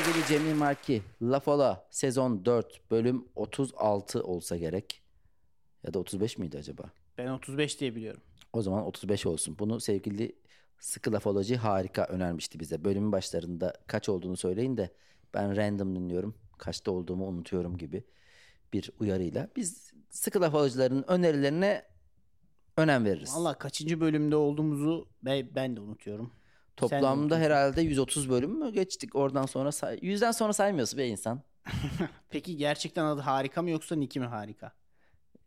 Sevgili Cemil Marki, La Fola sezon 4 bölüm 36 olsa gerek. Ya da 35 miydi acaba? Ben 35 diye biliyorum. O zaman 35 olsun. Bunu sevgili Sıkı Lafoloji harika önermişti bize. Bölümün başlarında kaç olduğunu söyleyin de ben random dinliyorum. Kaçta olduğumu unutuyorum gibi bir uyarıyla. Biz Sıkı Lafolojilerin önerilerine önem veririz. Valla kaçıncı bölümde olduğumuzu ben, ben de unutuyorum. Sen de Toplamda unutuyorsun. herhalde 130 bölüm mü geçtik? Oradan sonra say- 100'den sonra saymıyorsun be insan. Peki gerçekten adı harika mı yoksa Niki mi harika?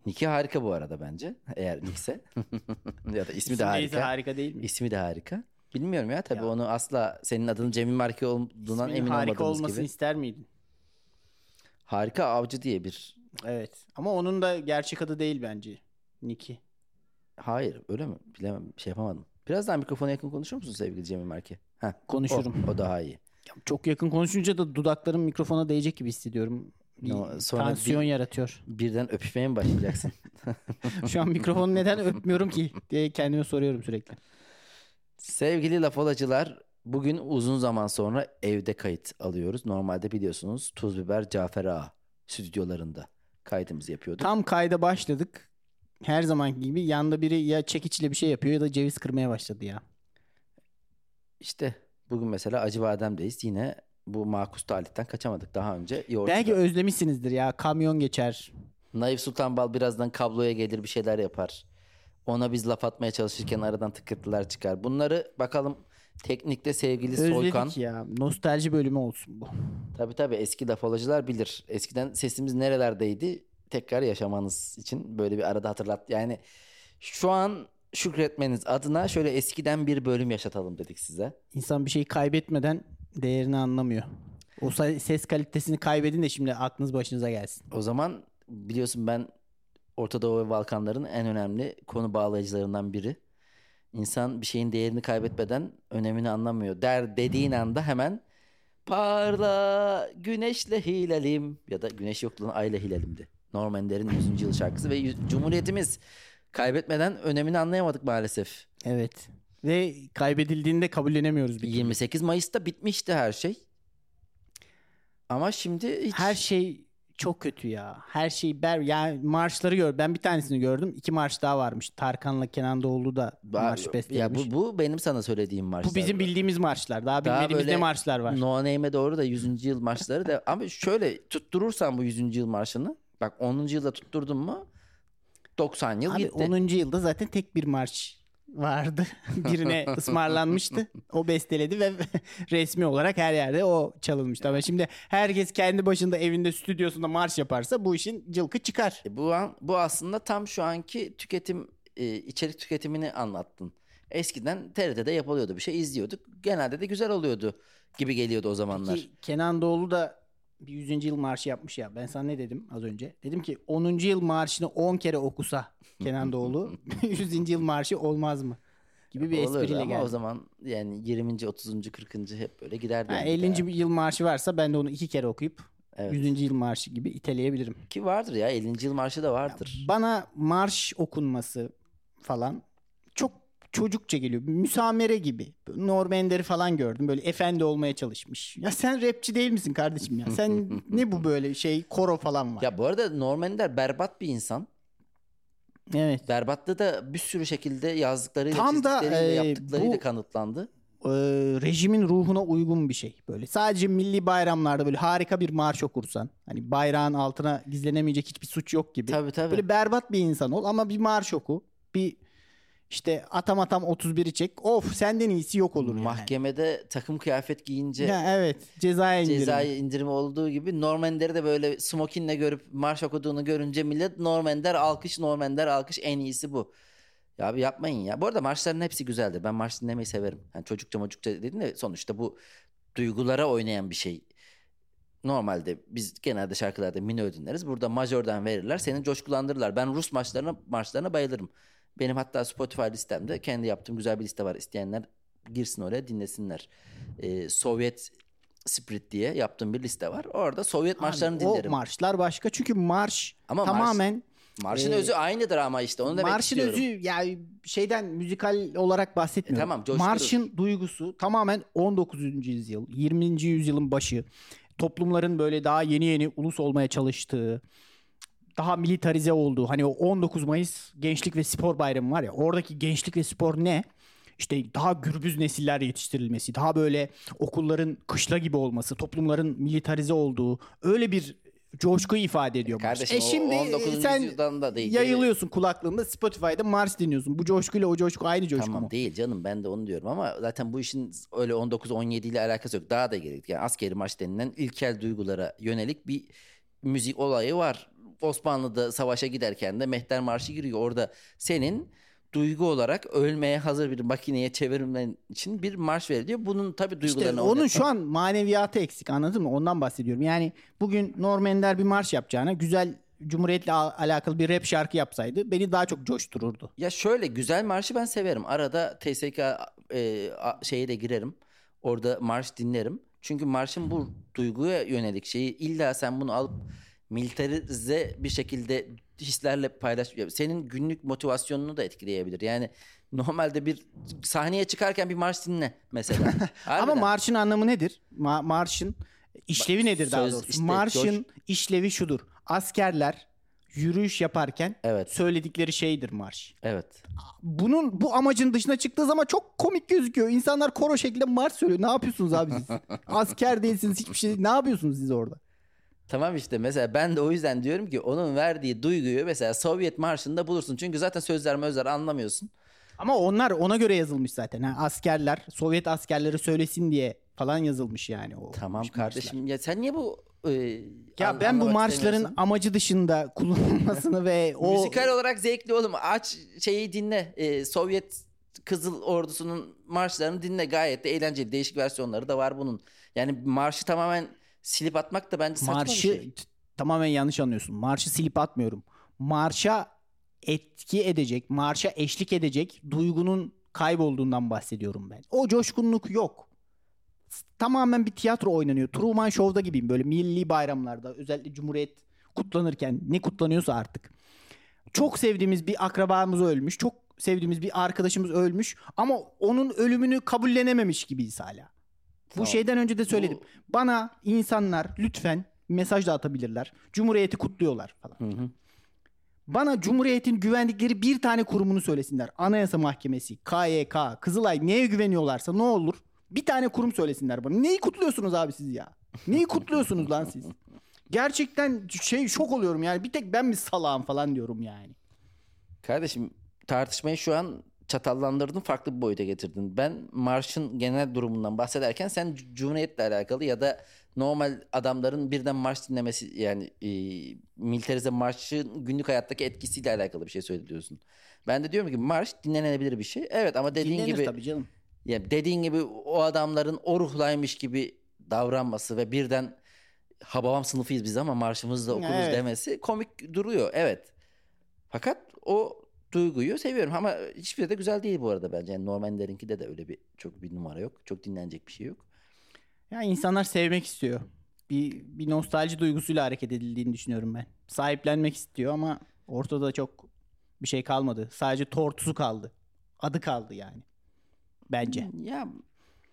Nick'i harika bu arada bence. Eğer Nick'se. ya da ismi de İsim neyse harika. harika değil mi? İsmi de harika. Bilmiyorum ya tabii Ya. onu asla senin adının Cemil Marki olduğundan İsminin emin harika olmasını gibi. ister miydin? Harika Avcı diye bir... Evet. Ama onun da gerçek adı değil bence. Niki. Hayır öyle mi? Bilemem şey yapamadım. Biraz daha mikrofona yakın konuşur musun sevgili Cemil Marki? Heh, Konuşurum. O, o daha iyi. Ya Çok yakın konuşunca da dudaklarım mikrofona değecek gibi hissediyorum. No, sonra tansiyon bir- yaratıyor. Birden öpüşmeye mi başlayacaksın? Şu an mikrofonu neden öpmüyorum ki diye kendime soruyorum sürekli. Sevgili lafolacılar, bugün uzun zaman sonra evde kayıt alıyoruz. Normalde biliyorsunuz Tuz Biber Cafer Ağa stüdyolarında kaydımızı yapıyorduk. Tam kayda başladık. Her zaman gibi yanda biri ya çekiçle bir şey yapıyor ya da ceviz kırmaya başladı ya. İşte bugün mesela Acıbadem'deyiz. Yine bu makus talihten kaçamadık. Daha önce yoğurt. Belki özlemişsinizdir ya. Kamyon geçer. Naif Sultan Bal birazdan kabloya gelir bir şeyler yapar. Ona biz laf atmaya çalışırken aradan tıkırtılar çıkar. Bunları bakalım teknikte sevgili Soykan. Özledik ya. Nostalji bölümü olsun bu. Tabii tabii eski lafolacılar bilir. Eskiden sesimiz nerelerdeydi tekrar yaşamanız için böyle bir arada hatırlat. Yani şu an şükretmeniz adına şöyle eskiden bir bölüm yaşatalım dedik size. İnsan bir şeyi kaybetmeden değerini anlamıyor. O ses kalitesini kaybedin de şimdi aklınız başınıza gelsin. O zaman biliyorsun ben Orta Doğu ve Balkanların en önemli konu bağlayıcılarından biri. İnsan bir şeyin değerini kaybetmeden önemini anlamıyor. Der dediğin anda hemen parla güneşle hilalim ya da güneş yoktu lan ayla hilalimdi. Norm Ender'in 100. yıl şarkısı ve yüz- Cumhuriyetimiz kaybetmeden önemini anlayamadık maalesef. Evet. Ve kaybedildiğinde kabullenemiyoruz. bir türlü. 28 Mayıs'ta bitmişti her şey. Ama şimdi hiç... Her şey çok kötü ya. Her şey ber yani marşları gör. Ben bir tanesini gördüm. İki marş daha varmış. Tarkan'la Kenan Doğulu da marş ya bestelemiş. bu, bu benim sana söylediğim marşlar. Bu bizim bildiğimiz marşlar. Daha, Daha bilmediğimiz ne marşlar var. No Name'e doğru da 100. yıl marşları da ama şöyle tutturursan bu 100. yıl marşını bak 10. yılda tutturdun mu 90 yıl Abi gitti. 10. yılda zaten tek bir marş vardı. Birine ısmarlanmıştı. O besteledi ve resmi olarak her yerde o çalınmıştı. Ama şimdi herkes kendi başında evinde stüdyosunda marş yaparsa bu işin cılkı çıkar. E bu an bu aslında tam şu anki tüketim e, içerik tüketimini anlattın. Eskiden TRT'de yapılıyordu bir şey izliyorduk. Genelde de güzel oluyordu gibi geliyordu o zamanlar. Ki Kenan Doğulu da bir 100. yıl marşı yapmış ya. Ben sana ne dedim az önce? Dedim ki 10. yıl marşını 10 kere okusa Kenan Doğulu 100. yıl marşı olmaz mı? Gibi bir Olurdu espriyle ama geldi. o zaman yani 20. 30. 40. hep böyle giderdi. Ha, yani 50. bir yıl marşı varsa ben de onu iki kere okuyup Evet. 100. yıl marşı gibi iteleyebilirim. Ki vardır ya 50. yıl marşı da vardır. Bana marş okunması falan çocukça geliyor. Müsamere gibi. Norm Ender'i falan gördüm. Böyle efendi olmaya çalışmış. Ya sen rapçi değil misin kardeşim ya? Sen ne bu böyle şey koro falan var. Ya bu arada Norm Ender berbat bir insan. Evet. Berbatlığı da bir sürü şekilde yazdıklarıyla, Tam da, e, yaptıklarıyla bu- kanıtlandı. Ee, rejimin ruhuna uygun bir şey. Böyle sadece milli bayramlarda böyle harika bir marş okursan. Hani bayrağın altına gizlenemeyecek hiçbir suç yok gibi. Tabii, tabii. Böyle berbat bir insan ol ama bir marş oku. Bir işte atam atam 31'i çek. Of senden iyisi yok olur yani. Mahkemede takım kıyafet giyince Ya evet cezaya indirimi. cezai indirimi olduğu gibi Norm Ender'i de böyle smokinle görüp marş okuduğunu görünce millet Norm Ender alkış Norm Ender alkış en iyisi bu. Ya abi yapmayın ya. Bu arada marşların hepsi güzeldir. Ben marş dinlemeyi severim. Yani çocukça mocukça dedin de sonuçta bu duygulara oynayan bir şey. Normalde biz genelde şarkılarda minör dinleriz. Burada majörden verirler. Seni coşkulandırırlar. Ben Rus marşlarına, marşlarına bayılırım. Benim hatta Spotify listemde kendi yaptığım güzel bir liste var. İsteyenler girsin oraya dinlesinler. Ee, Sovyet Spirit diye yaptığım bir liste var. Orada Sovyet marşlarını Abi, dinlerim. O marşlar başka çünkü marş Ama marş- tamamen Marşın Ee, özü aynıdır ama işte onu demek Marşın istiyorum. özü yani şeyden müzikal olarak bahsetmiyorum. E, tamam, coşturur. Marşın duygusu tamamen 19. yüzyıl, 20. yüzyılın başı. Toplumların böyle daha yeni yeni ulus olmaya çalıştığı, daha militarize olduğu. Hani o 19 Mayıs Gençlik ve Spor Bayramı var ya. Oradaki gençlik ve spor ne? İşte daha gürbüz nesiller yetiştirilmesi, daha böyle okulların kışla gibi olması, toplumların militarize olduğu öyle bir coşku ifade ediyor. Kardeşim E şimdi o 19. sen yüzyıldan da değil. yayılıyorsun kulaklığında Spotify'da Mars dinliyorsun. Bu coşkuyla o coşku aynı coşku Tamam mu? değil canım ben de onu diyorum ama zaten bu işin öyle 19-17 ile alakası yok. Daha da gerek. Yani askeri marş denilen ilkel duygulara yönelik bir müzik olayı var. Osmanlı'da savaşa giderken de Mehter Marşı giriyor. Orada senin duygu olarak ölmeye hazır bir makineye çevirmen için bir marş veriliyor. Bunun tabii İşte duygularını onun oynatmak- şu an maneviyatı eksik anladın mı? Ondan bahsediyorum. Yani bugün Norm Ender bir marş yapacağına güzel Cumhuriyet'le al- alakalı bir rap şarkı yapsaydı beni daha çok coştururdu. Ya şöyle güzel marşı ben severim. Arada TSK e, şeye de girerim. Orada marş dinlerim. Çünkü marşın bu duyguya yönelik şeyi illa sen bunu alıp militarize bir şekilde hislerle paylaş. Senin günlük motivasyonunu da etkileyebilir. Yani normalde bir sahneye çıkarken bir marş dinle mesela. Ama marşın anlamı nedir? Ma- marşın işlevi nedir daha doğrusu? işte, marşın işlevi şudur. Askerler yürüyüş yaparken Evet. söyledikleri şeydir marş. Evet. Bunun bu amacın dışına çıktığı zaman çok komik gözüküyor. İnsanlar koro şeklinde marş söylüyor. Ne yapıyorsunuz abi siz? Asker değilsiniz hiçbir şey. Ne yapıyorsunuz siz orada? Tamam işte mesela ben de o yüzden diyorum ki onun verdiği duyguyu mesela Sovyet marşında bulursun. Çünkü zaten sözler mözler anlamıyorsun. Ama onlar ona göre yazılmış zaten. Ha, askerler, Sovyet askerleri söylesin diye falan yazılmış yani. O Tamam marşlar. kardeşim ya sen niye bu e, Ya an- ben bu marşların amacı dışında kullanılmasını ve o müzikal olarak zevkli oğlum aç şeyi dinle E, Sovyet Kızıl Ordusu'nun marşlarını dinle gayet de eğlenceli değişik versiyonları da var bunun. Yani marşı tamamen silip atmak da bence saçma marşı bir şey. tamamen yanlış anlıyorsun. Marşı silip atmıyorum. Marşa etki edecek, marşa eşlik edecek duygunun kaybolduğundan bahsediyorum ben. O coşkunluk yok. Tamamen bir tiyatro oynanıyor. Truman Show'da gibiyim böyle milli bayramlarda özellikle Cumhuriyet kutlanırken ne kutlanıyorsa artık. Çok sevdiğimiz bir akrabamız ölmüş. Çok sevdiğimiz bir arkadaşımız ölmüş ama onun ölümünü kabullenememiş gibiyiz hala. Bu Tamam. şeyden önce de söyledim. Bana insanlar lütfen mesaj da atabilirler. Cumhuriyeti kutluyorlar falan. Hı hı. Bana Cumhuriyet'in güvendikleri bir tane kurumunu söylesinler. Anayasa Mahkemesi, KYK, Kızılay neye güveniyorlarsa ne olur? Bir tane kurum söylesinler bana. Neyi kutluyorsunuz abi siz ya? Neyi kutluyorsunuz lan siz? Gerçekten şey şok oluyorum yani. Bir tek ben mi salağım falan diyorum yani. Kardeşim tartışmayı şu an çatallandırdın farklı bir boyuta getirdin. Ben marşın genel durumundan bahsederken sen Cumhuriyet'le alakalı ya da normal adamların birden marş dinlemesi yani e, militarize marşın günlük hayattaki etkisiyle alakalı bir şey söylüyorsun. Ben de diyorum ki marş dinlenebilir bir şey. Evet ama dediğin Dinlenir gibi tabii canım. ya dediğin gibi o adamların o ruhlaymış gibi davranması ve birden hababam sınıfıyız biz ama marşımızı da okuruz Evet. demesi komik duruyor. Evet. Fakat o duyguyu seviyorum ama hiçbiri de güzel değil bu arada bence. Yani Normanlerinkide de öyle bir çok bir numara yok. Çok dinlenecek bir şey yok. Ya insanlar sevmek istiyor. Bir, bir nostalji duygusuyla hareket edildiğini düşünüyorum ben. Sahiplenmek istiyor ama ortada çok bir şey kalmadı. Sadece tortusu kaldı. Adı kaldı yani. Bence. Ya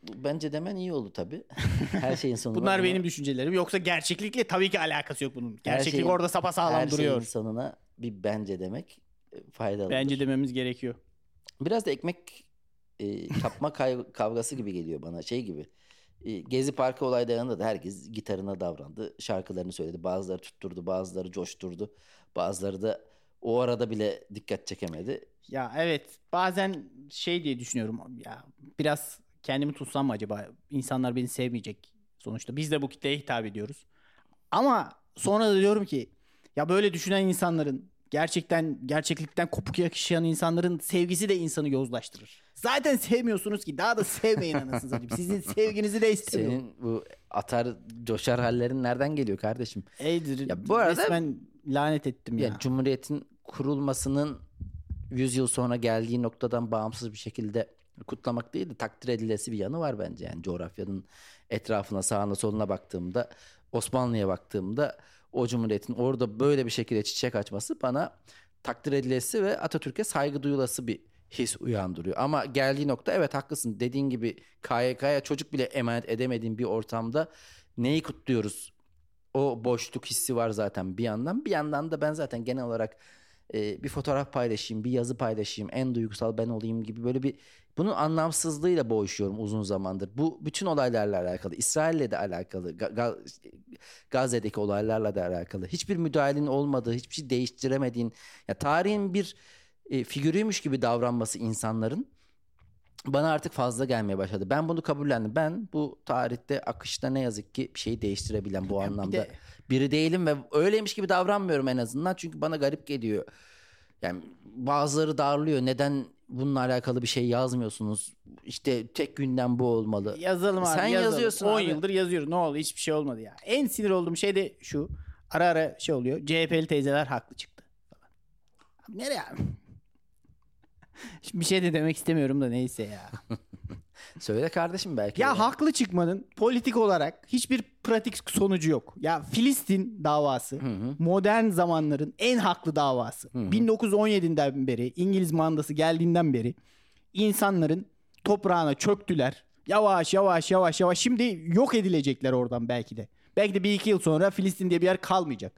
bu- bence demen iyi oldu tabii. Her şeyin sonu var Bunlar ama benim düşüncelerim. Yoksa gerçeklikle tabii ki alakası yok bunun. Gerçeklik şeyin- orada her sapasağlam duruyor. şeyin sonuna bir bence demek faydalıdır. Bence dememiz gerekiyor. Biraz da ekmek e, kapma kavgası gibi geliyor bana. Şey gibi. E, Gezi Parkı olaylarında da herkes gitarına davrandı. Şarkılarını söyledi. Bazıları tutturdu, bazıları coşturdu. Bazıları da o arada bile dikkat çekemedi. Ya evet bazen şey diye düşünüyorum ya biraz kendimi tutsam mı acaba insanlar beni sevmeyecek sonuçta biz de bu kitleye hitap ediyoruz ama sonra da diyorum ki ya böyle düşünen insanların gerçekten gerçeklikten kopuk yaşayan insanların sevgisi de insanı yozlaştırır. Zaten sevmiyorsunuz ki daha da sevmeyin anasını satayım. Sizin sevginizi de istemiyorum. Senin bu atar coşar hallerin nereden geliyor kardeşim? Eydir. Ya bu arada- resmen lanet ettim ya. Ya Cumhuriyet'in kurulmasının 100 yıl sonra geldiği noktadan bağımsız bir şekilde kutlamak değil de takdir edilesi bir yanı var bence. Yani coğrafyanın etrafına sağına soluna baktığımda Osmanlı'ya baktığımda o cumhuriyetin orada böyle bir şekilde çiçek açması bana takdir edilesi ve Atatürk'e saygı duyulası bir his uyandırıyor. Ama geldiği nokta evet haklısın. Dediğin gibi KYK'ya çocuk bile emanet edemediğin bir ortamda neyi kutluyoruz? O boşluk hissi var zaten bir yandan. Bir yandan da ben zaten genel olarak e, bir fotoğraf paylaşayım, bir yazı paylaşayım, en duygusal ben olayım gibi böyle bir bunun anlamsızlığıyla boğuşuyorum uzun zamandır. Bu bütün olaylarla alakalı, İsrail'le de alakalı, Ga- Gazze'deki olaylarla da alakalı. Hiçbir müdahalenin olmadığı, hiçbir şey değiştiremediğin, ya tarihin bir e, figürüymüş gibi davranması insanların bana artık fazla gelmeye başladı. Ben bunu kabullendim. Ben bu tarihte akışta ne yazık ki bir şeyi değiştirebilen bu anlamda de- biri değilim ve öyleymiş gibi davranmıyorum en azından. Çünkü bana garip geliyor. Yani bazıları darlıyor. Neden bununla alakalı bir şey yazmıyorsunuz? İşte tek gündem bu olmalı. Yazalım abi Sen yazalım. yazıyorsun 10 abi. yıldır yazıyoruz. Ne oldu? Hiçbir şey olmadı ya. En sinir olduğum şey de şu. Ara ara şey oluyor. CHP'li teyzeler haklı çıktı. Falan. Abi nereye abi? Şimdi bir şey de demek istemiyorum da neyse ya. Söyle kardeşim belki. Ya haklı çıkmanın politik olarak hiçbir pratik sonucu yok. Ya Filistin davası modern zamanların en haklı davası. 1917'den beri İngiliz mandası geldiğinden beri insanların toprağına çöktüler. Yavaş yavaş yavaş yavaş şimdi yok edilecekler oradan belki de. Belki de bir iki yıl sonra Filistin diye bir yer kalmayacak.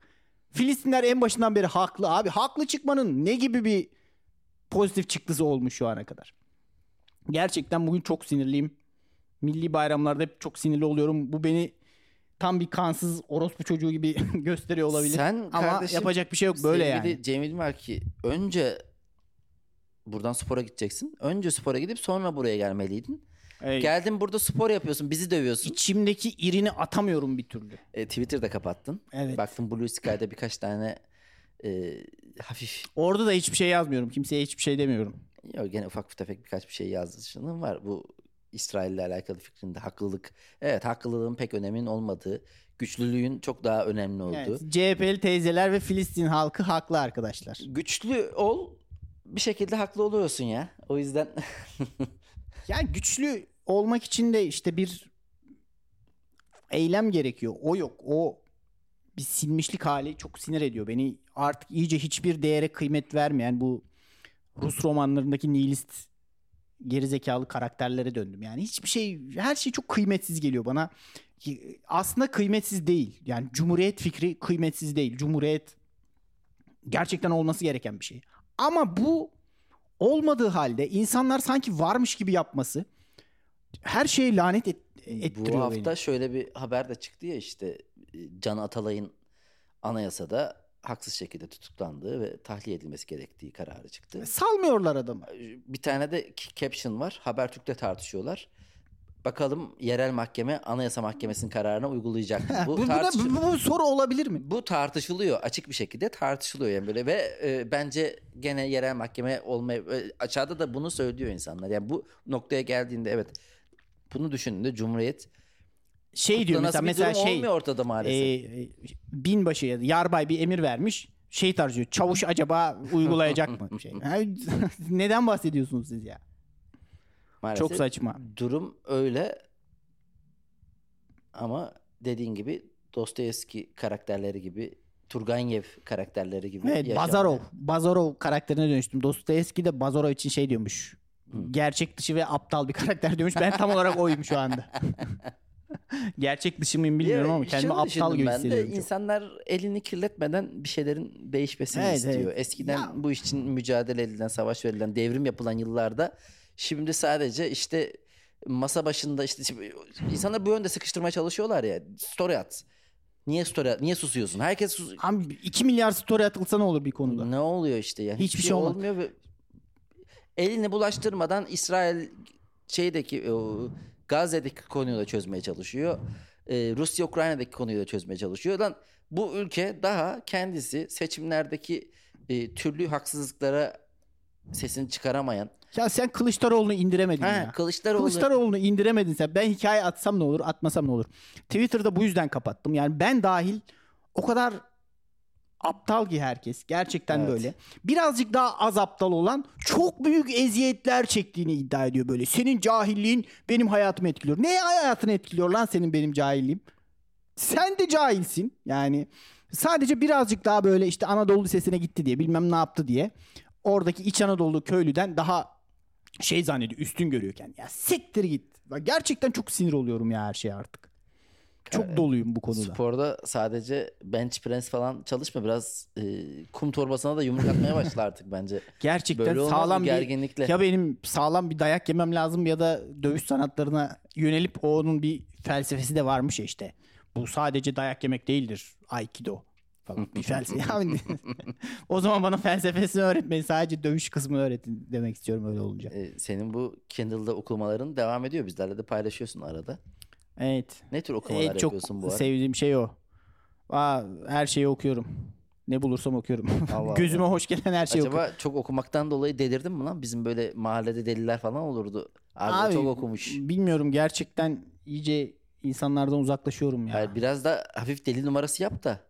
Filistinler en başından beri haklı abi. Haklı çıkmanın ne gibi bir pozitif çıktısı olmuş şu ana kadar. Gerçekten bugün çok sinirliyim. Milli bayramlarda hep çok sinirli oluyorum. Bu beni tam bir kansız orospu çocuğu gibi gösteriyor olabilir. Sen Ama kardeşim, yapacak bir şey yok böyle yani. Cemil var ki önce buradan spora gideceksin. Önce spora gidip sonra buraya gelmeliydin. Ey, Geldin burada spor yapıyorsun, bizi dövüyorsun. İçimdeki irini atamıyorum bir türlü. E, Twitter'da kapattın. Evet. Baktım Blue Sky'da birkaç tane e, hafif Orada da hiçbir şey yazmıyorum. Kimseye hiçbir şey demiyorum. yok gene ufak tefek birkaç bir şey yazdığın var. Bu İsrail'le alakalı fikrinde haklılık. Evet haklılığın pek öneminin olmadığı, güçlülüğün çok daha önemli olduğu. Evet, CHP'li teyzeler ve Filistin halkı haklı arkadaşlar. Güçlü ol bir şekilde haklı oluyorsun ya. O yüzden Yani güçlü olmak için de işte bir eylem gerekiyor. O yok. O bir silmişlik hali çok sinir ediyor beni. Artık iyice hiçbir değere kıymet vermeyen bu Rus romanlarındaki nihilist gerizekalı karakterlere döndüm. Yani hiçbir şey her şey çok kıymetsiz geliyor bana. Aslında kıymetsiz değil. Yani cumhuriyet fikri kıymetsiz değil. Cumhuriyet gerçekten olması gereken bir şey. Ama bu olmadığı halde insanlar sanki varmış gibi yapması her şeye lanet et, ettiriyor bu hafta beni. şöyle bir haber de çıktı ya işte Can Atalay'ın anayasada haksız şekilde tutuklandığı ve tahliye edilmesi gerektiği kararı çıktı. Salmıyorlar adamı. Bir tane de caption var. Habertürk'te tartışıyorlar. Bakalım yerel mahkeme Anayasa Mahkemesi'nin kararına uygulayacak mı? Bu, Bu, bu, tartış- bu, bu soru olabilir mi? bu tartışılıyor. Açık bir şekilde tartışılıyor yani böyle ve e, bence gene yerel mahkeme olmaya e, aşağıda da bunu söylüyor insanlar. Yani bu noktaya geldiğinde evet bunu düşündüğünde Cumhuriyet Şey diyor mesela mesela şey olmuyor ortada maalesef. e, binbaşı ya da yarbay bir emir vermiş. Şey tarzı çavuş acaba uygulayacak mı? Şey. Neden bahsediyorsunuz siz ya? maalesef Çok saçma. durum öyle ama dediğin gibi Dostoyevski karakterleri gibi Turgenev karakterleri gibi Evet yaşamaya- Bazarov. Bazarov karakterine dönüştüm. Dostoyevski de Bazarov için şey diyormuş. Gerçek dışı ve aptal bir karakter diyormuş. Ben tam olarak oyum şu anda. Gerçek dışı mıyım bilmiyorum Ya, ama kendimi aptal gibi ben de çok. insanlar elini kirletmeden bir şeylerin değişmesini Evet, istiyor. evet. Eskiden Ya- bu için mücadele edilen, savaş verilen, devrim yapılan yıllarda şimdi sadece işte masa başında işte insanlar bu yönde sıkıştırmaya çalışıyorlar ya. Story at. Niye story at? Niye susuyorsun? Herkes sus- Abi 2 milyar story atılsa ne olur bir konuda? ne oluyor işte yani? Hiçbir şey olmadı. olmuyor ve elini bulaştırmadan İsrail şeydeki o, Gazze'deki konuyu da çözmeye çalışıyor. Ee, Rusya Ukrayna'daki konuyu da çözmeye çalışıyor. Lan bu ülke daha kendisi seçimlerdeki e, türlü haksızlıklara sesini çıkaramayan. Ya sen Kılıçdaroğlu'nu indiremedin Ha, ya. Kılıçdaroğlu Kılıçdaroğlu'nu indiremedin sen. Ben hikaye atsam ne olur, atmasam ne olur. Twitter'da bu yüzden kapattım. Yani ben dahil o kadar aptal ki herkes. Gerçekten Evet. böyle. Birazcık daha az aptal olan çok büyük eziyetler çektiğini iddia ediyor böyle. Senin cahilliğin benim hayatımı etkiliyor. Ne hayatını etkiliyor lan senin benim cahilliğim? Sen de cahilsin. Yani Sadece birazcık daha böyle işte Anadolu Lisesi'ne gitti diye bilmem ne yaptı diye oradaki İç Anadolu köylüden daha şey zannediyor üstün görüyorken. Ya siktir git. Gerçekten çok sinir oluyorum ya her şeye artık. Çok doluyum bu konuda. Sporda sadece bench press falan çalışma. Biraz e, kum torbasına da yumruk atmaya başla artık bence. Gerçekten Böyle sağlam bir gerginlikle? ya benim sağlam bir dayak yemem lazım ya da dövüş sanatlarına yönelip onun bir felsefesi de varmış işte. Bu sadece dayak yemek değildir. Aikido falan bir felsefe. Yani o zaman bana felsefesini öğretmeyin. Sadece dövüş kısmını öğretin demek istiyorum öyle olunca. E, senin bu Kindle'da okumaların devam ediyor. Bizlerle de paylaşıyorsun arada. Evet. Ne tür okumalar En çok yapıyorsun bu ara? sevdiğim şey o. Aa, her şeyi okuyorum. Ne bulursam okuyorum. Allah Gözüme hoş gelen her şeyi okuyorum. Acaba çok okumaktan dolayı delirdin mi lan? Bizim böyle mahallede deliler falan olurdu. Abi, Abi, çok okumuş. Bilmiyorum gerçekten iyice insanlardan uzaklaşıyorum ya. Hayır, biraz da hafif deli numarası yap da.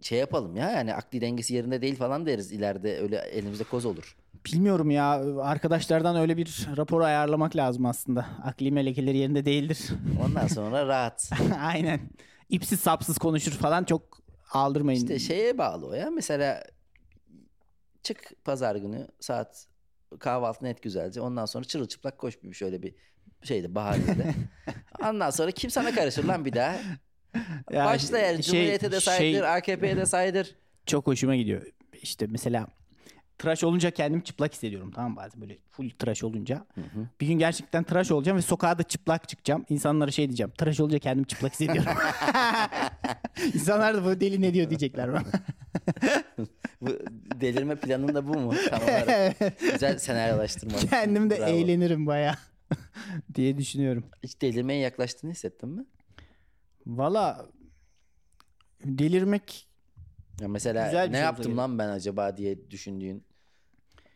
Şey yapalım ya yani akli dengesi yerinde değil falan deriz ileride öyle elimizde koz olur. Bilmiyorum ya arkadaşlardan öyle bir rapor ayarlamak lazım aslında. Akli melekeleri yerinde değildir. Ondan sonra rahat. Aynen. İpsiz sapsız konuşur falan çok aldırmayın. İşte şeye bağlı o ya. Mesela çık pazar günü saat kahvaltını et güzelce. Ondan sonra çırılçıplak koş bir şöyle bir şeyde bahanede. Ondan sonra kim sana karışır lan bir daha? Ya Başla yani şey- Cumhuriyet'e de saydır, şey- AKP'ye de saydır. çok hoşuma gidiyor. İşte mesela tıraş olunca kendimi çıplak hissediyorum tamam bazen böyle full tıraş olunca. Bir gün gerçekten tıraş olacağım ve sokağa da çıplak çıkacağım. İnsanlara şey diyeceğim. Tıraş olunca kendimi çıplak hissediyorum. İnsanlar da bu deli ne diyor diyecekler bana. Bu delirme planın da bu mu? Tam olarak. Güzel senaryolaştırma. Kendim de Bravo. eğlenirim baya diye düşünüyorum. Hiç delirmeye yaklaştığını hissettin mi? Valla delirmek Ya mesela Güzel ne şey yaptım lan ben acaba diye düşündüğün.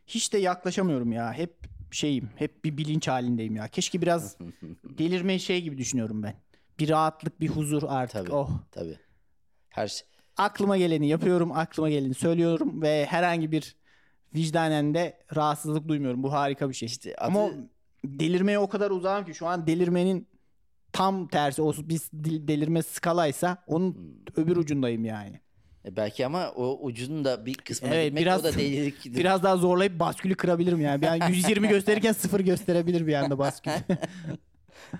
Hiç de yaklaşamıyorum ya. Hep şeyim, hep bir bilinç halindeyim ya. Keşke biraz delirmeyi şey gibi düşünüyorum ben. Bir rahatlık, bir huzur artık. Tabii. Oh. Tabii. Her şey. Aklıma geleni yapıyorum, aklıma geleni söylüyorum ve herhangi bir vicdanen de rahatsızlık duymuyorum. Bu harika bir şey. İşte Ama adı- delirmeye o kadar uzağım ki şu an delirmenin tam tersi. O bir delirme skalaysa onun Hmm. öbür ucundayım yani. E belki ama o ucunun da bir kısmına Evet, gitmek biraz- o da delilik. Biraz daha zorlayıp baskülü kırabilirim yani. Bir an 120 gösterirken sıfır gösterebilir bir anda baskül.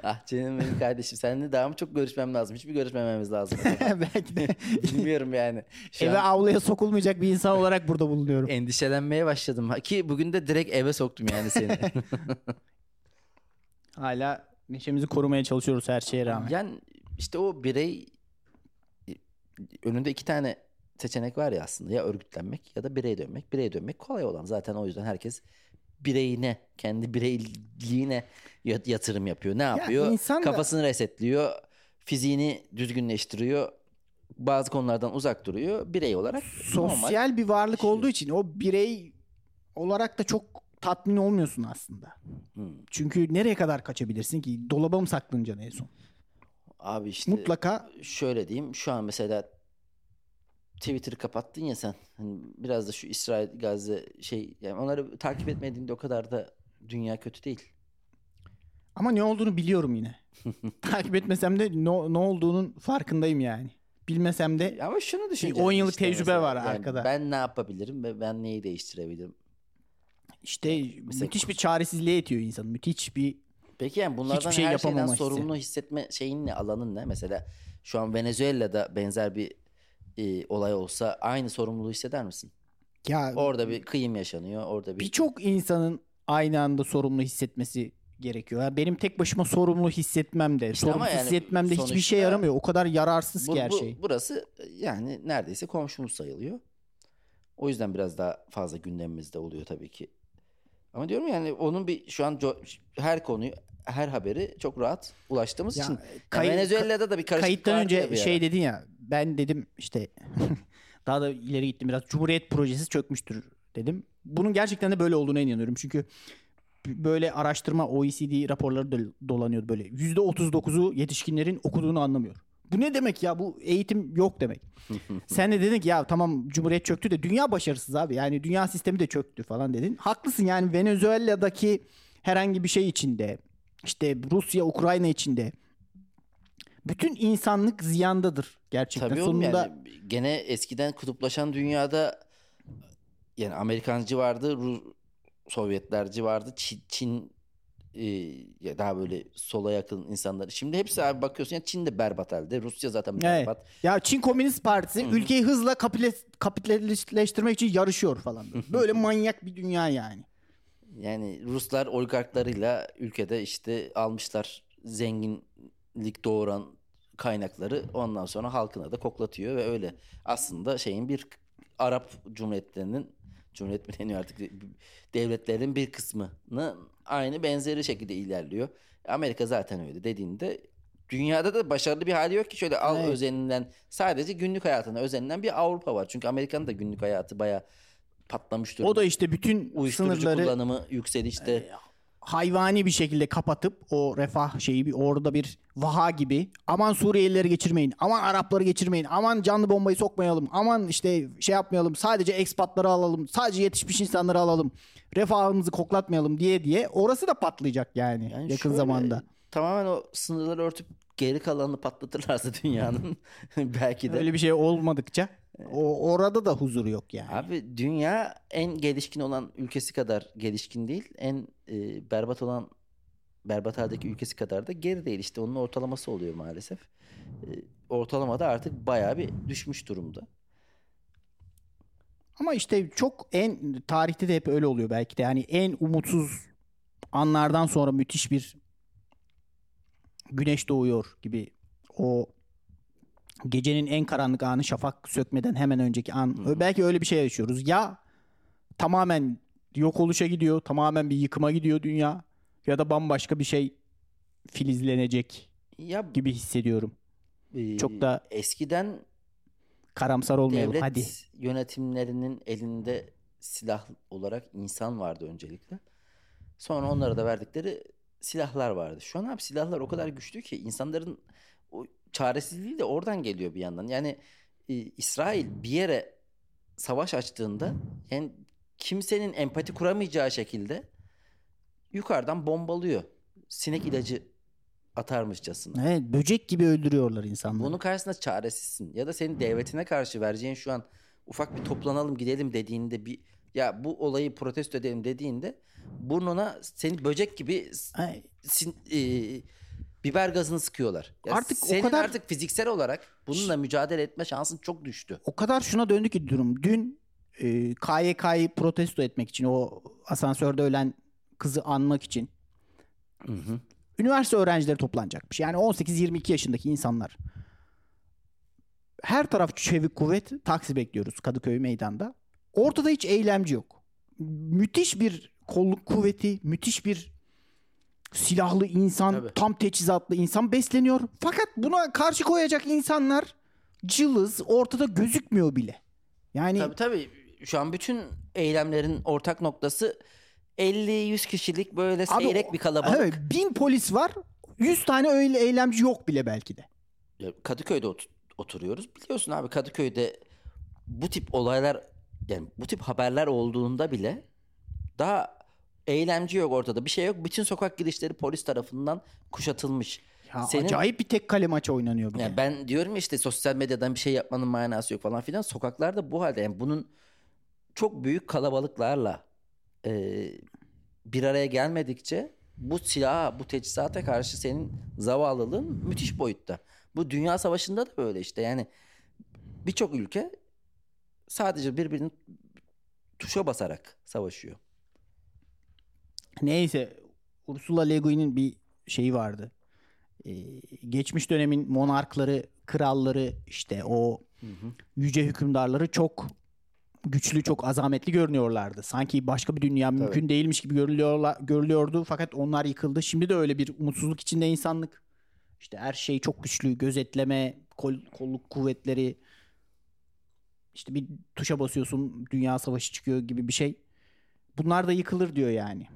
Ah canım benim kardeşim seninle daha mı çok görüşmem lazım? Hiçbir görüşmememiz lazım. Belki de Bilmiyorum yani. Şu eve an avluya sokulmayacak bir insan olarak burada bulunuyorum. endişelenmeye başladım. Ki bugün de direkt eve soktum yani seni. Hala neşemizi korumaya çalışıyoruz her şeye rağmen. yani işte o birey önünde iki tane seçenek var ya aslında. Ya örgütlenmek ya da bireye dönmek. Bireye dönmek kolay olan. Zaten o yüzden herkes bireyine, kendi bireyliğine yat- yatırım yapıyor. Ne yapıyor? insan da- Kafasını resetliyor. Fiziğini düzgünleştiriyor. Bazı konulardan uzak duruyor. Birey olarak. Sosyal bir varlık şey. olduğu için o birey olarak da çok tatmin olmuyorsun aslında. Hmm. Çünkü nereye kadar kaçabilirsin ki? Dolaba mı saklanacaksın en son? Abi işte Mutlaka şöyle diyeyim. Şu an mesela Twitter'ı kapattın ya sen. Hani biraz da şu İsrail Gazze şey yani onları takip etmediğinde o kadar da dünya kötü değil. ama ne olduğunu biliyorum yine. Takip etmesem de ne, ne olduğunun farkındayım yani. Bilmesem de Ama şunu düşün. 10 yıllık tecrübe var arkada. Ben ne yapabilirim ve ben neyi değiştirebilirim? işte müthiş bir çaresizliğe itiyor insanı. Müthiş bir Peki yani bunlardan Hiçbir şey her şeyden sorumlu hissetme şeyin ne? Alanın ne? Mesela şu an Venezuela'da benzer bir e, olay olsa aynı sorumluluğu hisseder misin? ya Orada bir kıyım yaşanıyor. Orada bir birçok insanın aynı anda sorumlu hissetmesi gerekiyor. Yani benim tek başıma sorumlu hissetmem de, İşte sorumlu yani hissetmem de hiçbir şey yaramıyor. O kadar yararsız Bu- ki her bu- şey. Burası yani neredeyse komşumuz sayılıyor. O yüzden biraz daha fazla gündemimizde oluyor tabii ki. Ama diyorum yani onun bir şu an her konuyu her haberi çok rahat ulaştığımız Ya, için. ya Venezuela'da da bir karışıklık Kayıttan önce bir şey dedin ya ben dedim işte daha da ileri gittim biraz Cumhuriyet projesi çökmüştür dedim. Bunun gerçekten de böyle olduğuna inanıyorum. Çünkü böyle araştırma OECD raporları dolanıyordu böyle. %39'u yetişkinlerin okuduğunu anlamıyor. Bu ne demek ya? Bu eğitim yok demek. Sen de dedin ki ya tamam Cumhuriyet çöktü de dünya başarısız abi. Yani dünya sistemi de çöktü falan dedin. Haklısın yani Venezuela'daki herhangi bir şey içinde işte Rusya Ukrayna içinde bütün insanlık ziyandadır gerçekten. Tabii Sonunda yani gene eskiden kutuplaşan dünyada yani Amerikancı vardı, Ru- Sovyetlerci vardı, Çin, Çin e, daha böyle sola yakın insanlar. Şimdi hepsi abi bakıyorsun ya Çin de berbat halde. Rusya zaten Evet. berbat. ya Çin Komünist Partisi Hı hı. ülkeyi hızla kapitalistleştirmek için yarışıyor falan. Böyle, Böyle manyak bir dünya yani. Yani Ruslar oligarklarıyla ülkede işte almışlar zenginlik doğuran kaynakları ondan sonra halkına da koklatıyor ve öyle aslında şeyin bir Arap Cumhuriyetlerinin Cumhuriyet mi deniyor artık devletlerin bir kısmını aynı benzeri şekilde ilerliyor. Amerika zaten öyle dediğinde dünyada da başarılı bir hali yok ki şöyle al Evet. özenilen sadece günlük hayatına özenilen bir Avrupa var. Çünkü Amerika'nın da günlük hayatı bayağı patlamış durumda. O da işte bütün uyuşturucu sınırları kullanımı yükseli işte. hayvani bir şekilde kapatıp o refah şeyi bir orada bir vaha gibi aman Suriyelileri geçirmeyin aman Arapları geçirmeyin aman canlı bombayı sokmayalım aman işte şey yapmayalım sadece ekspatları alalım sadece yetişmiş insanları alalım refahımızı koklatmayalım diye diye orası da patlayacak yani, Yani yakın şöyle, zamanda. Tamamen o sınırları örtüp geri kalanını patlatırlarsa dünyanın belki de. Öyle bir şey olmadıkça o orada da huzur yok yani. Abi dünya en gelişkin olan ülkesi kadar gelişkin değil. En e, berbat olan berbat haldeki ülkesi kadar da geri değil. İşte onun ortalaması oluyor maalesef. E, ortalamada artık bayağı bir düşmüş durumda. Ama işte çok en tarihte de hep öyle oluyor belki de. Yani en umutsuz anlardan sonra müthiş bir güneş doğuyor gibi o gecenin en karanlık anı şafak sökmeden hemen önceki an. Hı hı. Belki öyle bir şey yaşıyoruz. Ya tamamen yok oluşa gidiyor, tamamen bir yıkıma gidiyor dünya ya da bambaşka bir şey filizlenecek Ya gibi hissediyorum. e, Çok da eskiden Karamsar olmayalım devlet hadi. yönetimlerinin elinde silah olarak insan vardı öncelikle. Sonra onlara da verdikleri silahlar vardı. Şu an abi silahlar o kadar güçlü ki insanların o çaresizliği de oradan geliyor bir yandan. Yani e, İsrail bir yere savaş açtığında yani kimsenin empati kuramayacağı şekilde yukarıdan bombalıyor. Sinek ilacı atarmışçasına. Evet, böcek gibi öldürüyorlar insanları. Bunun karşısında çaresizsin. Ya da senin devletine karşı vereceğin şu an ufak bir toplanalım gidelim dediğinde bir ya bu olayı protesto edelim dediğinde burnuna seni böcek gibi sin- e, biber gazını sıkıyorlar. Ya Artık o senin kadar- artık fiziksel olarak bununla mücadele etme şansın çok düştü. o kadar şuna döndü ki durum. Dün e, KYK'yı protesto etmek için o asansörde ölen kızı anmak için Hı hı. üniversite öğrencileri toplanacakmış. Yani 18-22 yaşındaki insanlar. Her taraf çevik kuvvet taksi bekliyoruz Kadıköy meydanda. Ortada hiç eylemci yok. Müthiş bir kolluk kuvveti, müthiş bir silahlı insan, Tabii. tam teçhizatlı insan besleniyor. Fakat buna karşı koyacak insanlar cılız, ortada gözükmüyor bile. Yani Tabii tabii şu an bütün eylemlerin ortak noktası 50-100 kişilik böyle Abi seyrek bir kalabalık. evet, bin polis var, 100 tane öyle eylemci yok bile belki de. Kadıköy'de ot- oturuyoruz. Biliyorsun abi Kadıköy'de bu tip olaylar yani bu tip haberler olduğunda bile daha eylemci yok ortada. Bir şey yok. Bütün sokak girişleri polis tarafından kuşatılmış. Ya Senin- acayip bir tek kale maçı oynanıyor de. Yani ben diyorum ya işte sosyal medyadan bir şey yapmanın manası yok falan filan. Sokaklarda bu halde yani bunun çok büyük kalabalıklarla e, bir araya gelmedikçe bu silaha, bu teçhizata karşı senin zavallılığın müthiş boyutta. Bu dünya savaşında da böyle işte yani birçok ülke sadece birbirinin tuşa basarak savaşıyor. Neyse Ursula Le Guin'in bir şeyi vardı. Ee, geçmiş dönemin monarkları, kralları işte o yüce hükümdarları çok güçlü, çok azametli görünüyorlardı. Sanki başka bir dünya mümkün değilmiş gibi görülüyorlar, görülüyordu fakat onlar yıkıldı. Şimdi de öyle bir umutsuzluk içinde insanlık. İşte her şey çok güçlü, gözetleme, kol, kolluk kuvvetleri. İşte bir tuşa basıyorsun, dünya savaşı çıkıyor gibi bir şey. Bunlar da yıkılır diyor yani.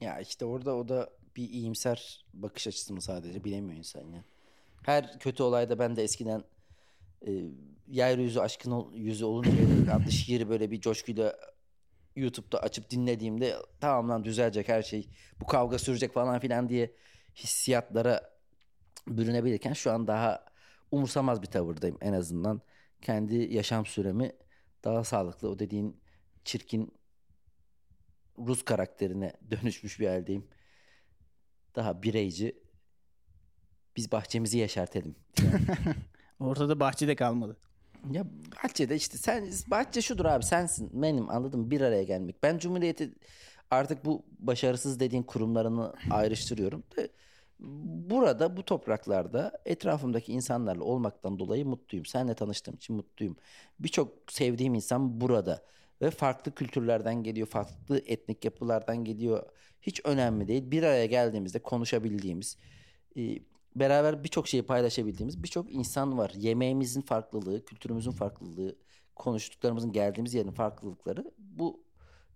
Ya işte orada o da bir iyimser bakış açısı mı sadece bilemiyor insan ya. Her kötü olayda ben de eskiden e, yeryüzü aşkın ol- yüzü olunca adlı şiiri böyle bir coşkuyla YouTube'da açıp dinlediğimde tamam lan düzelecek her şey bu kavga sürecek falan filan diye hissiyatlara bürünebilirken şu an daha umursamaz bir tavırdayım en azından. Kendi yaşam süremi daha sağlıklı o dediğin çirkin Rus karakterine dönüşmüş bir haldeyim. Daha bireyci. Biz bahçemizi yeşertelim. Ortada bahçede kalmadı. Ya bahçede işte sen bahçe şudur abi sensin benim anladın mı bir araya gelmek. Ben Cumhuriyeti artık bu başarısız dediğin kurumlarını ayrıştırıyorum. Burada bu topraklarda etrafımdaki insanlarla olmaktan dolayı mutluyum. Seninle tanıştığım için mutluyum. Birçok sevdiğim insan burada ve farklı kültürlerden geliyor, farklı etnik yapılardan geliyor. Hiç önemli değil. Bir araya geldiğimizde konuşabildiğimiz, e, beraber birçok şeyi paylaşabildiğimiz birçok insan var. Yemeğimizin farklılığı, kültürümüzün farklılığı, konuştuklarımızın geldiğimiz yerin farklılıkları bu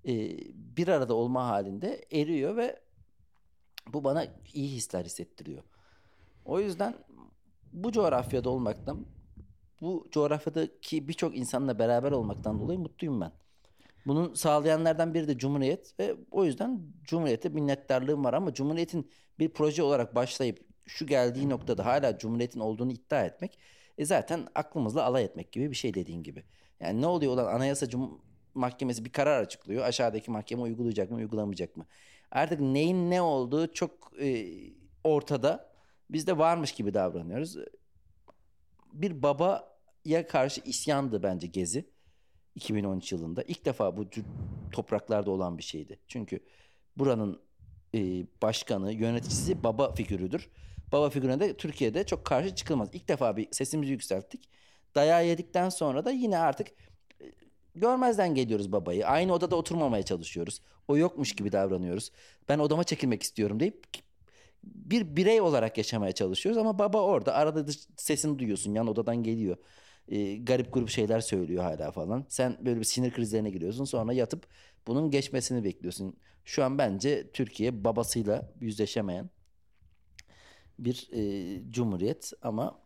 e, bir arada olma halinde eriyor ve bu bana iyi hisler hissettiriyor. O yüzden bu coğrafyada olmaktan, bu coğrafyadaki birçok insanla beraber olmaktan dolayı mutluyum ben. Bunun sağlayanlardan biri de Cumhuriyet ve o yüzden Cumhuriyet'e minnettarlığım var ama Cumhuriyet'in bir proje olarak başlayıp şu geldiği noktada hala Cumhuriyet'in olduğunu iddia etmek e zaten aklımızla alay etmek gibi bir şey dediğin gibi. Yani ne oluyor olan Anayasa Cum Mahkemesi bir karar açıklıyor. Aşağıdaki mahkeme uygulayacak mı uygulamayacak mı? Artık neyin ne olduğu çok e, ortada. Biz de varmış gibi davranıyoruz. Bir babaya karşı isyandı bence Gezi. 2013 yılında. ilk defa bu topraklarda olan bir şeydi. Çünkü buranın e, başkanı, yöneticisi baba figürüdür. Baba figürüne de Türkiye'de çok karşı çıkılmaz. İlk defa bir sesimizi yükselttik. Dayağı yedikten sonra da yine artık e, görmezden geliyoruz babayı. Aynı odada oturmamaya çalışıyoruz. O yokmuş gibi davranıyoruz. Ben odama çekilmek istiyorum deyip bir birey olarak yaşamaya çalışıyoruz ama baba orada arada sesini duyuyorsun yan odadan geliyor. Ee, garip grup şeyler söylüyor hala falan. Sen böyle bir sinir krizlerine giriyorsun sonra yatıp bunun geçmesini bekliyorsun. Şu an bence Türkiye babasıyla yüzleşemeyen bir e, cumhuriyet ama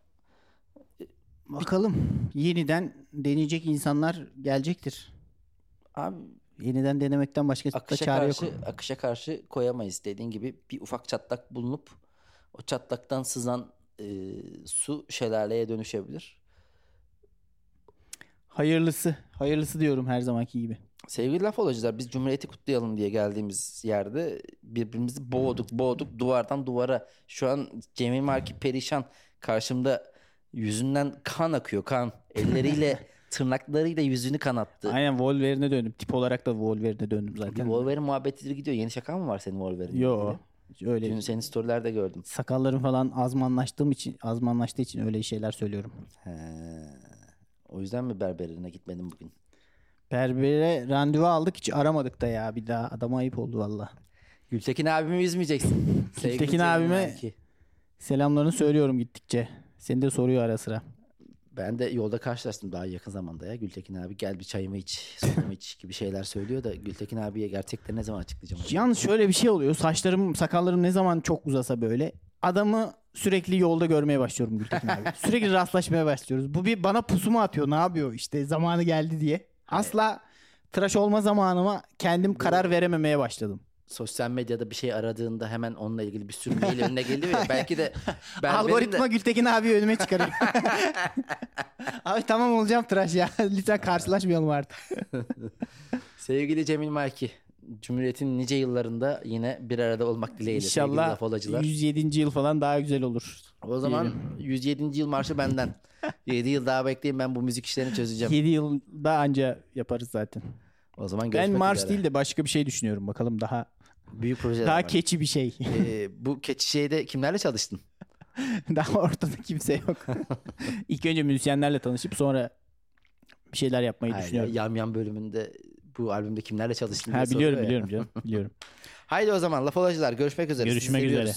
e, bakalım yeniden deneyecek insanlar gelecektir. Abi yeniden denemekten başka akışa çare karşı, yok. Akışa karşı koyamayız dediğin gibi bir ufak çatlak bulunup o çatlaktan sızan e, su şelaleye dönüşebilir. Hayırlısı. Hayırlısı diyorum her zamanki gibi. Sevgili laf olacaklar biz Cumhuriyeti kutlayalım diye geldiğimiz yerde birbirimizi boğduk boğduk duvardan duvara. Şu an Cemil Marki perişan karşımda yüzünden kan akıyor kan. Elleriyle tırnaklarıyla yüzünü kanattı. Aynen Wolverine'e döndüm. Tip olarak da Wolverine'e döndüm zaten. Bir Wolverine muhabbetidir gidiyor. Yeni şaka mı var senin Wolverine? Yok. Öyle. Dün senin storylerde gördüm. Sakallarım falan azmanlaştığım için, azmanlaştığı için öyle şeyler söylüyorum. He. O yüzden mi berberine gitmedin bugün? Berbere randevu aldık hiç aramadık da ya bir daha. Adama ayıp oldu valla. Gültekin abimi üzmeyeceksin. Gültekin abime selamlarını söylüyorum gittikçe. Seni de soruyor ara sıra. Ben de yolda karşılaştım daha yakın zamanda ya. Gültekin abi gel bir çayımı iç, suyumu iç gibi şeyler söylüyor da Gültekin abiye gerçekten ne zaman açıklayacağım? Yalnız şöyle bir şey oluyor. Saçlarım, sakallarım ne zaman çok uzasa böyle adamı sürekli yolda görmeye başlıyorum Gültekin abi. sürekli rastlaşmaya başlıyoruz. Bu bir bana pusu mu atıyor? Ne yapıyor? İşte zamanı geldi diye. Asla tıraş olma zamanıma kendim karar verememeye başladım sosyal medyada bir şey aradığında hemen onunla ilgili bir sürü mail önüne geliyor ya. Belki de Algoritma de... Gültekin abi önüme çıkarıyor. abi tamam olacağım tıraş ya. Lütfen karşılaşmayalım artık. Sevgili Cemil Marki. Cumhuriyet'in nice yıllarında yine bir arada olmak dileğiyle. İnşallah 107. yıl falan daha güzel olur. O zaman Diyelim. 107. yıl marşı benden. 7 yıl daha bekleyin ben bu müzik işlerini çözeceğim. 7 yılda anca yaparız zaten. O zaman Ben marş üzere. değil de başka bir şey düşünüyorum. Bakalım daha Büyük projeler Daha var. keçi bir şey. Ee, bu keçi şeyde kimlerle çalıştın? Daha ortada kimse yok. İlk önce müzisyenlerle tanışıp sonra bir şeyler yapmayı Hayır, düşünüyorum. Yam Yam bölümünde bu albümde kimlerle çalıştın ha, biliyorum biliyorum canım biliyorum. Haydi o zaman laf olacılar görüşmek üzere. Görüşmek üzere.